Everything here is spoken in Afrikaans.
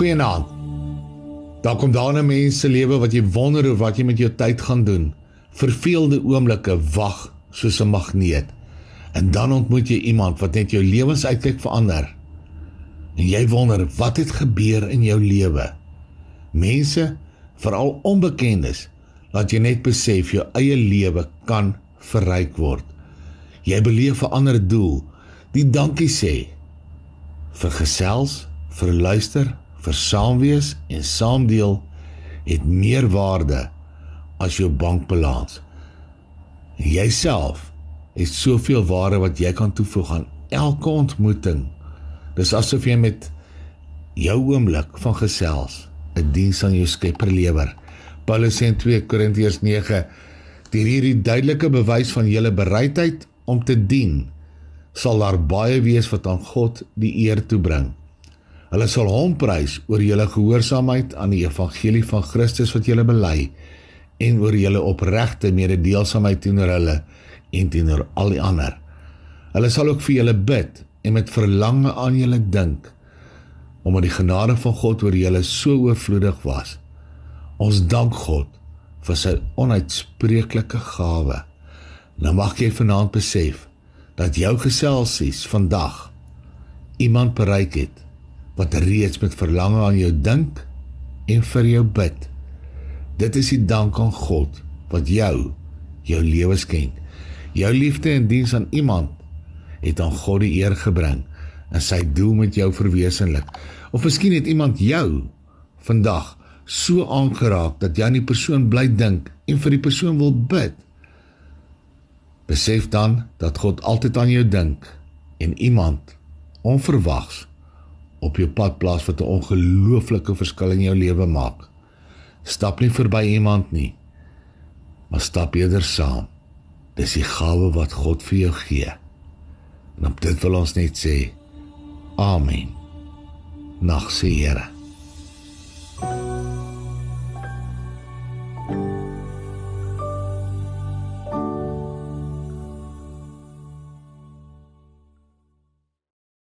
Goeienaand. Daar kom daar 'n mens se lewe wat jy wonder oor wat jy met jou tyd gaan doen. Verveelde oomblikke wag soos 'n magneet. En dan ontmoet jy iemand wat net jou lewensuitkyk verander. En jy wonder wat het gebeur in jou lewe. Mense, veral onbekendes, laat jy net besef jou eie lewe kan verryk word. Jy beleef 'n ander doel, die dankie sê vir gesels, vir luister, vir saamwees en saamdeel het meer waarde as jou bankbalans. Jouself het soveel waarde wat jy kan toevoeg aan elke ontmoeting. Dis asof jy met jou oomblik van gesels 'n diens aan jou Skepper lewer. Paulus sê in 2 Korintiërs 9: "Deur hierdie duidelike bewys van julle bereidheid om te dien, sal daar baie wees wat aan God die eer toebring." Hulle sal hom prys oor julle gehoorsaamheid aan die evangelie van Christus wat julle bely en oor julle opregte mededeelsaamheid teenoor hulle en teenoor al die ander. Hulle sal ook vir julle bid en met verlange aan julle dink omdat die genade van God oor julle so oorvloedig was. Ons dank God vir sy onuitspreeklike gawe. Nou mag jy vanaand besef dat jou geselsies vandag iemand bereik het wat reeds met verlange aan jou dink en vir jou bid. Dit is die dank aan God wat jou jou lewe skenk. Jou liefde en diens aan iemand het aan God die eer gebring en sy doel met jou verwesenlik. Of miskien het iemand jou vandag so aangeraak dat jy aan die persoon bly dink en vir die persoon wil bid. Besef dan dat God altyd aan jou dink en iemand onverwags op jou pad plaas wat 'n ongelooflike verskil in jou lewe maak. Stap nie verby iemand nie, maar stap eerder saam. Dis die gawe wat God vir jou gee. En op dit wil ons net sê: Amen. Nag se Here.